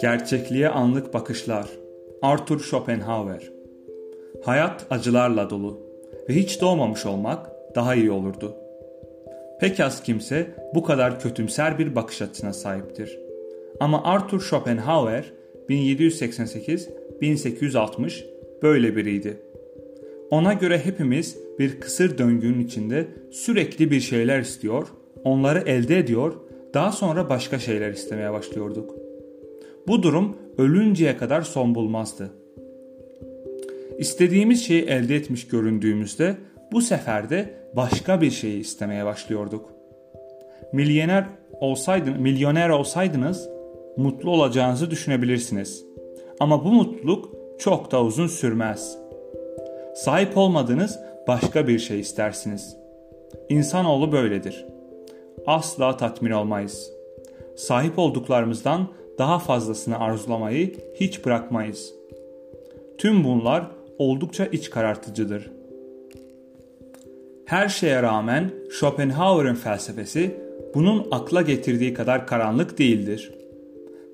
Gerçekliğe anlık bakışlar. Arthur Schopenhauer. Hayat acılarla dolu ve hiç doğmamış olmak daha iyi olurdu. Pek az kimse bu kadar kötümser bir bakış açısına sahiptir. Ama Arthur Schopenhauer 1788-1860 böyle biriydi. Ona göre hepimiz bir kısır döngünün içinde sürekli bir şeyler istiyor, onları elde ediyor, daha sonra başka şeyler istemeye başlıyorduk. Bu durum ölünceye kadar son bulmazdı. İstediğimiz şeyi elde etmiş göründüğümüzde bu sefer de başka bir şeyi istemeye başlıyorduk. Milyoner olsaydın, milyoner olsaydınız mutlu olacağınızı düşünebilirsiniz. Ama bu mutluluk çok da uzun sürmez. Sahip olmadığınız başka bir şey istersiniz. İnsanoğlu böyledir. Asla tatmin olmayız. Sahip olduklarımızdan daha fazlasını arzulamayı hiç bırakmayız. Tüm bunlar oldukça iç karartıcıdır. Her şeye rağmen Schopenhauer'ın felsefesi bunun akla getirdiği kadar karanlık değildir.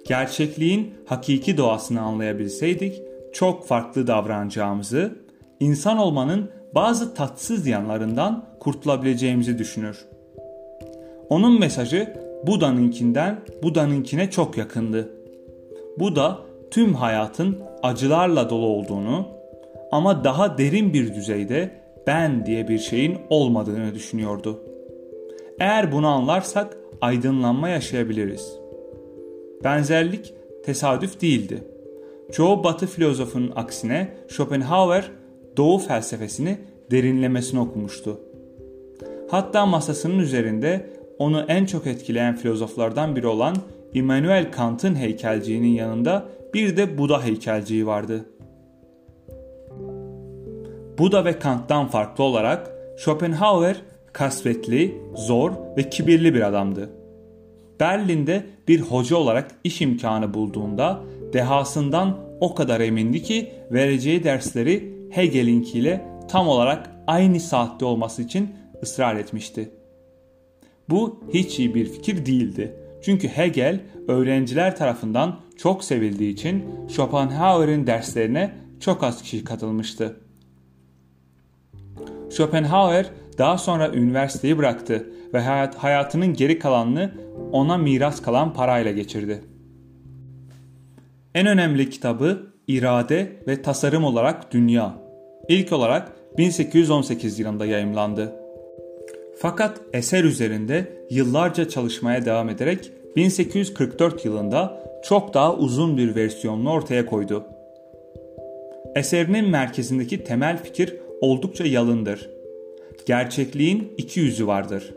Gerçekliğin hakiki doğasını anlayabilseydik çok farklı davranacağımızı, insan olmanın bazı tatsız yanlarından kurtulabileceğimizi düşünür. Onun mesajı Buda'nınkinden Buda'nınkine çok yakındı. Buda tüm hayatın acılarla dolu olduğunu ama daha derin bir düzeyde ben diye bir şeyin olmadığını düşünüyordu. Eğer bunu anlarsak aydınlanma yaşayabiliriz. Benzerlik tesadüf değildi. Çoğu batı filozofunun aksine Schopenhauer doğu felsefesini derinlemesine okumuştu. Hatta masasının üzerinde onu en çok etkileyen filozoflardan biri olan Immanuel Kant'ın heykelciğinin yanında bir de Buda heykelciği vardı. Buda ve Kant'tan farklı olarak Schopenhauer kasvetli, zor ve kibirli bir adamdı. Berlin'de bir hoca olarak iş imkanı bulduğunda dehasından o kadar emindi ki vereceği dersleri Hegel'inkiyle tam olarak aynı saatte olması için ısrar etmişti. Bu hiç iyi bir fikir değildi. Çünkü Hegel öğrenciler tarafından çok sevildiği için Schopenhauer'in derslerine çok az kişi katılmıştı. Schopenhauer daha sonra üniversiteyi bıraktı ve hayat, hayatının geri kalanını ona miras kalan parayla geçirdi. En önemli kitabı İrade ve Tasarım olarak Dünya. İlk olarak 1818 yılında yayımlandı. Fakat eser üzerinde yıllarca çalışmaya devam ederek 1844 yılında çok daha uzun bir versiyonunu ortaya koydu. Eserinin merkezindeki temel fikir oldukça yalındır. Gerçekliğin iki yüzü vardır.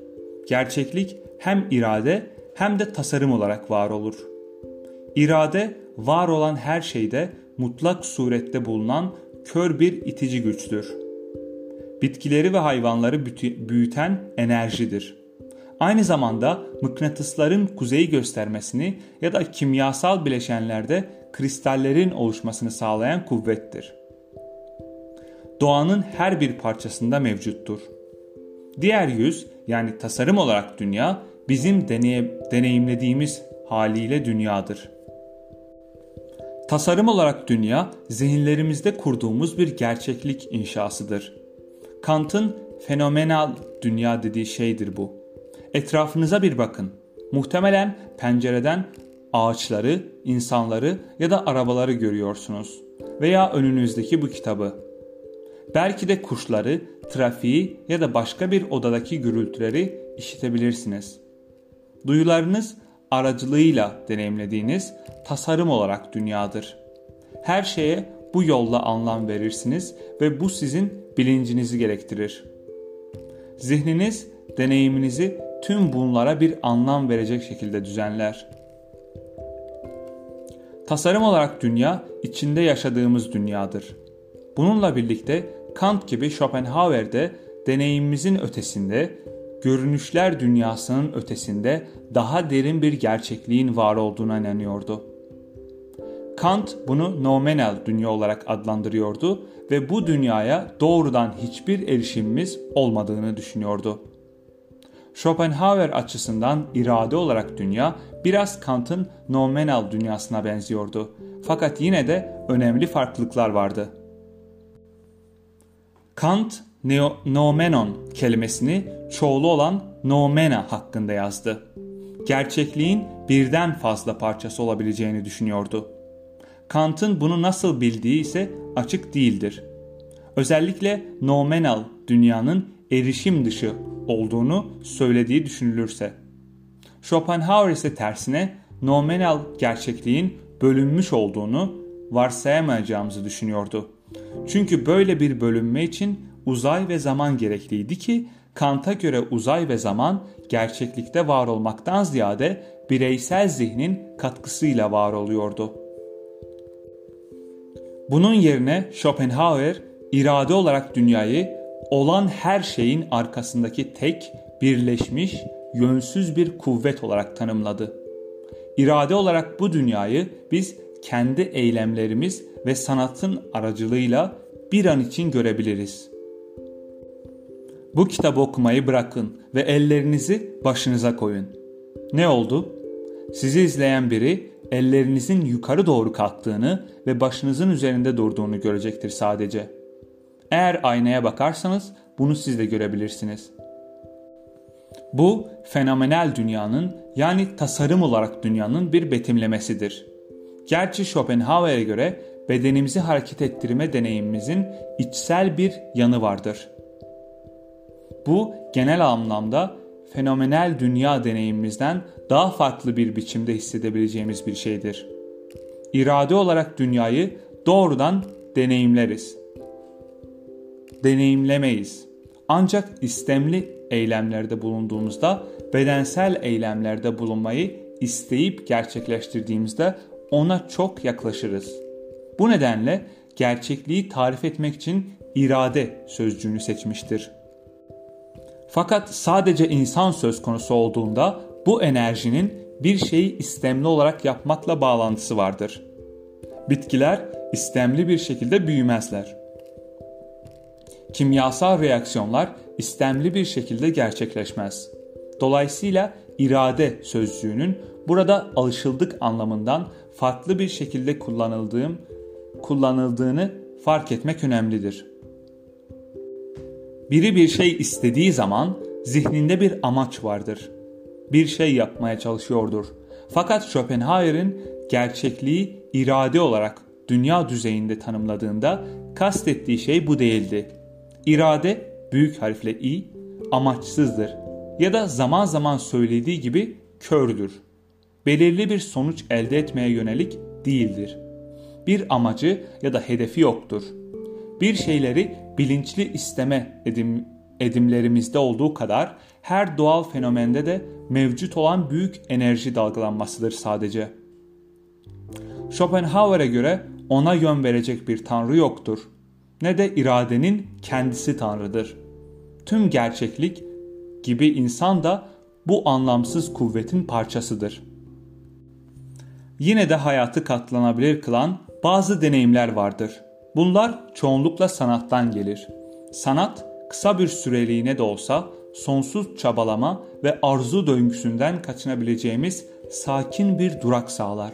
Gerçeklik hem irade hem de tasarım olarak var olur. İrade var olan her şeyde mutlak surette bulunan kör bir itici güçtür. Bitkileri ve hayvanları büyüten enerjidir. Aynı zamanda mıknatısların kuzeyi göstermesini ya da kimyasal bileşenlerde kristallerin oluşmasını sağlayan kuvvettir. Doğanın her bir parçasında mevcuttur. Diğer yüz yani tasarım olarak dünya bizim deneye, deneyimlediğimiz haliyle dünyadır. Tasarım olarak dünya zihinlerimizde kurduğumuz bir gerçeklik inşasıdır. Kant'ın fenomenal dünya dediği şeydir bu. Etrafınıza bir bakın. Muhtemelen pencereden ağaçları, insanları ya da arabaları görüyorsunuz veya önünüzdeki bu kitabı. Belki de kuşları, trafiği ya da başka bir odadaki gürültüleri işitebilirsiniz. Duyularınız aracılığıyla deneyimlediğiniz tasarım olarak dünyadır. Her şeye bu yolla anlam verirsiniz ve bu sizin bilincinizi gerektirir. Zihniniz deneyiminizi tüm bunlara bir anlam verecek şekilde düzenler. Tasarım olarak dünya içinde yaşadığımız dünyadır. Bununla birlikte Kant gibi Schopenhauer de deneyimimizin ötesinde, görünüşler dünyasının ötesinde daha derin bir gerçekliğin var olduğuna inanıyordu. Kant bunu nominal dünya olarak adlandırıyordu ve bu dünyaya doğrudan hiçbir erişimimiz olmadığını düşünüyordu. Schopenhauer açısından irade olarak dünya biraz Kant'ın nominal dünyasına benziyordu. Fakat yine de önemli farklılıklar vardı. Kant neo, nomenon kelimesini çoğulu olan nomena hakkında yazdı. Gerçekliğin birden fazla parçası olabileceğini düşünüyordu. Kant'ın bunu nasıl bildiği ise açık değildir. Özellikle nomenal dünyanın erişim dışı olduğunu söylediği düşünülürse. Schopenhauer ise tersine nominal gerçekliğin bölünmüş olduğunu varsayamayacağımızı düşünüyordu. Çünkü böyle bir bölünme için uzay ve zaman gerekliydi ki Kant'a göre uzay ve zaman gerçeklikte var olmaktan ziyade bireysel zihnin katkısıyla var oluyordu. Bunun yerine Schopenhauer irade olarak dünyayı olan her şeyin arkasındaki tek, birleşmiş, yönsüz bir kuvvet olarak tanımladı. İrade olarak bu dünyayı biz kendi eylemlerimiz ve sanatın aracılığıyla bir an için görebiliriz. Bu kitabı okumayı bırakın ve ellerinizi başınıza koyun. Ne oldu? Sizi izleyen biri ellerinizin yukarı doğru kalktığını ve başınızın üzerinde durduğunu görecektir sadece.'' Eğer aynaya bakarsanız bunu siz de görebilirsiniz. Bu fenomenal dünyanın yani tasarım olarak dünyanın bir betimlemesidir. Gerçi Schopenhauer'e göre bedenimizi hareket ettirme deneyimimizin içsel bir yanı vardır. Bu genel anlamda fenomenal dünya deneyimimizden daha farklı bir biçimde hissedebileceğimiz bir şeydir. İrade olarak dünyayı doğrudan deneyimleriz deneyimlemeyiz. Ancak istemli eylemlerde bulunduğumuzda bedensel eylemlerde bulunmayı isteyip gerçekleştirdiğimizde ona çok yaklaşırız. Bu nedenle gerçekliği tarif etmek için irade sözcüğünü seçmiştir. Fakat sadece insan söz konusu olduğunda bu enerjinin bir şeyi istemli olarak yapmakla bağlantısı vardır. Bitkiler istemli bir şekilde büyümezler. Kimyasal reaksiyonlar istemli bir şekilde gerçekleşmez. Dolayısıyla irade sözcüğünün burada alışıldık anlamından farklı bir şekilde kullanıldığım kullanıldığını fark etmek önemlidir. Biri bir şey istediği zaman zihninde bir amaç vardır. Bir şey yapmaya çalışıyordur. Fakat Schopenhauer'in gerçekliği irade olarak dünya düzeyinde tanımladığında kastettiği şey bu değildi. İrade büyük harfle i amaçsızdır ya da zaman zaman söylediği gibi kördür. Belirli bir sonuç elde etmeye yönelik değildir. Bir amacı ya da hedefi yoktur. Bir şeyleri bilinçli isteme edim, edimlerimizde olduğu kadar her doğal fenomende de mevcut olan büyük enerji dalgalanmasıdır sadece. Schopenhauer'e göre ona yön verecek bir tanrı yoktur ne de iradenin kendisi Tanrı'dır. Tüm gerçeklik gibi insan da bu anlamsız kuvvetin parçasıdır. Yine de hayatı katlanabilir kılan bazı deneyimler vardır. Bunlar çoğunlukla sanattan gelir. Sanat kısa bir süreliğine de olsa sonsuz çabalama ve arzu döngüsünden kaçınabileceğimiz sakin bir durak sağlar.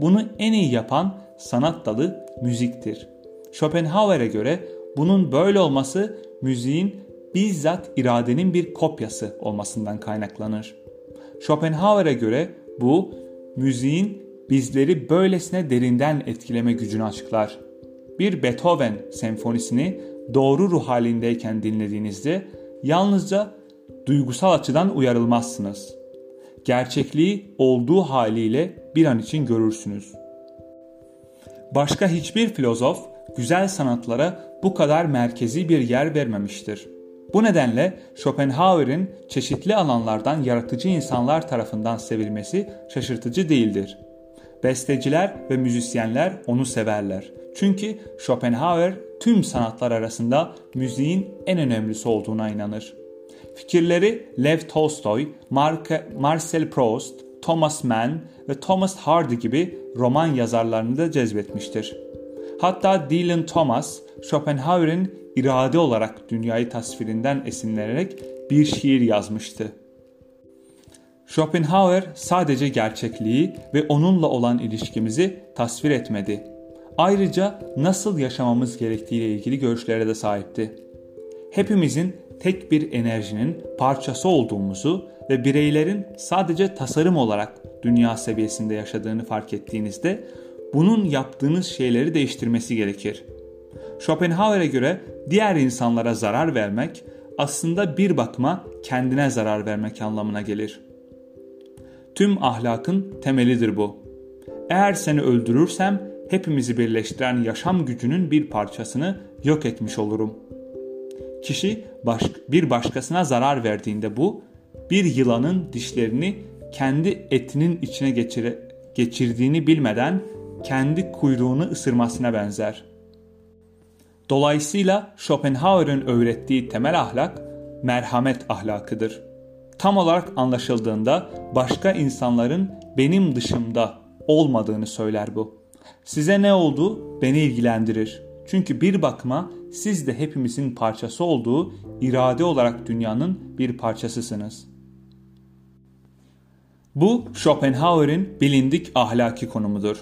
Bunu en iyi yapan sanat dalı müziktir. Schopenhauer'e göre bunun böyle olması müziğin bizzat iradenin bir kopyası olmasından kaynaklanır. Schopenhauer'e göre bu müziğin bizleri böylesine derinden etkileme gücünü açıklar. Bir Beethoven senfonisini doğru ruh halindeyken dinlediğinizde yalnızca duygusal açıdan uyarılmazsınız. Gerçekliği olduğu haliyle bir an için görürsünüz. Başka hiçbir filozof güzel sanatlara bu kadar merkezi bir yer vermemiştir. Bu nedenle Schopenhauer'in çeşitli alanlardan yaratıcı insanlar tarafından sevilmesi şaşırtıcı değildir. Besteciler ve müzisyenler onu severler. Çünkü Schopenhauer tüm sanatlar arasında müziğin en önemlisi olduğuna inanır. Fikirleri Lev Tolstoy, Marcel Proust, Thomas Mann ve Thomas Hardy gibi roman yazarlarını da cezbetmiştir. Hatta Dylan Thomas, Schopenhauer'in irade olarak dünyayı tasvirinden esinlenerek bir şiir yazmıştı. Schopenhauer sadece gerçekliği ve onunla olan ilişkimizi tasvir etmedi. Ayrıca nasıl yaşamamız gerektiğiyle ilgili görüşlere de sahipti. Hepimizin tek bir enerjinin parçası olduğumuzu ve bireylerin sadece tasarım olarak dünya seviyesinde yaşadığını fark ettiğinizde bunun yaptığınız şeyleri değiştirmesi gerekir. Schopenhauer'e göre diğer insanlara zarar vermek aslında bir bakıma kendine zarar vermek anlamına gelir. Tüm ahlakın temelidir bu. Eğer seni öldürürsem hepimizi birleştiren yaşam gücünün bir parçasını yok etmiş olurum. Kişi baş, bir başkasına zarar verdiğinde bu bir yılanın dişlerini kendi etinin içine geçire, geçirdiğini bilmeden kendi kuyruğunu ısırmasına benzer. Dolayısıyla Schopenhauer'ın öğrettiği temel ahlak merhamet ahlakıdır. Tam olarak anlaşıldığında başka insanların benim dışımda olmadığını söyler bu. Size ne oldu beni ilgilendirir. Çünkü bir bakıma siz de hepimizin parçası olduğu irade olarak dünyanın bir parçasısınız. Bu Schopenhauer'in bilindik ahlaki konumudur.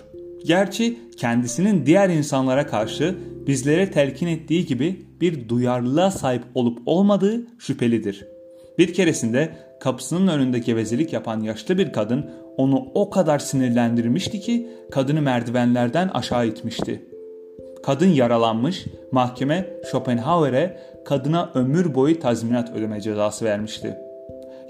Gerçi kendisinin diğer insanlara karşı bizlere telkin ettiği gibi bir duyarlılığa sahip olup olmadığı şüphelidir. Bir keresinde kapısının önünde gevezelik yapan yaşlı bir kadın onu o kadar sinirlendirmişti ki kadını merdivenlerden aşağı itmişti. Kadın yaralanmış, mahkeme Schopenhauer'e kadına ömür boyu tazminat ödeme cezası vermişti.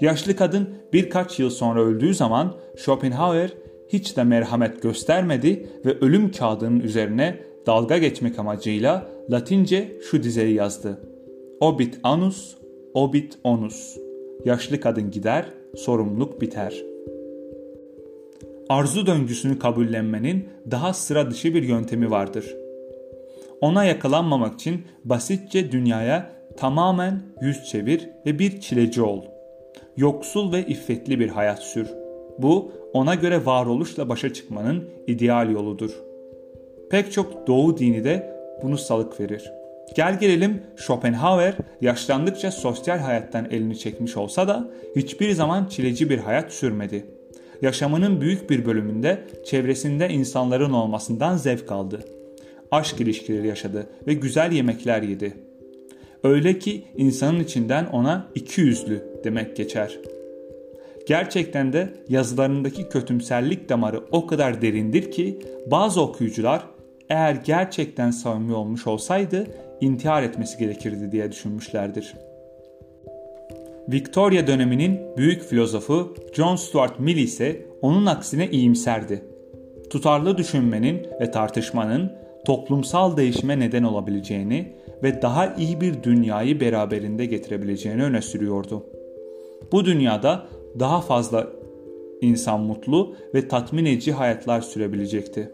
Yaşlı kadın birkaç yıl sonra öldüğü zaman Schopenhauer hiç de merhamet göstermedi ve ölüm kağıdının üzerine dalga geçmek amacıyla Latince şu dizeyi yazdı. Obit anus, obit onus. Yaşlı kadın gider, sorumluluk biter. Arzu döngüsünü kabullenmenin daha sıra dışı bir yöntemi vardır. Ona yakalanmamak için basitçe dünyaya tamamen yüz çevir ve bir çileci ol. Yoksul ve iffetli bir hayat sür. Bu ona göre varoluşla başa çıkmanın ideal yoludur. Pek çok doğu dini de bunu salık verir. Gel gelelim Schopenhauer yaşlandıkça sosyal hayattan elini çekmiş olsa da hiçbir zaman çileci bir hayat sürmedi. Yaşamının büyük bir bölümünde çevresinde insanların olmasından zevk aldı. Aşk ilişkileri yaşadı ve güzel yemekler yedi. Öyle ki insanın içinden ona iki yüzlü demek geçer. Gerçekten de yazılarındaki kötümserlik damarı o kadar derindir ki bazı okuyucular eğer gerçekten samimi olmuş olsaydı intihar etmesi gerekirdi diye düşünmüşlerdir. Victoria döneminin büyük filozofu John Stuart Mill ise onun aksine iyimserdi. Tutarlı düşünmenin ve tartışmanın toplumsal değişime neden olabileceğini ve daha iyi bir dünyayı beraberinde getirebileceğini öne sürüyordu. Bu dünyada daha fazla insan mutlu ve tatmin edici hayatlar sürebilecekti.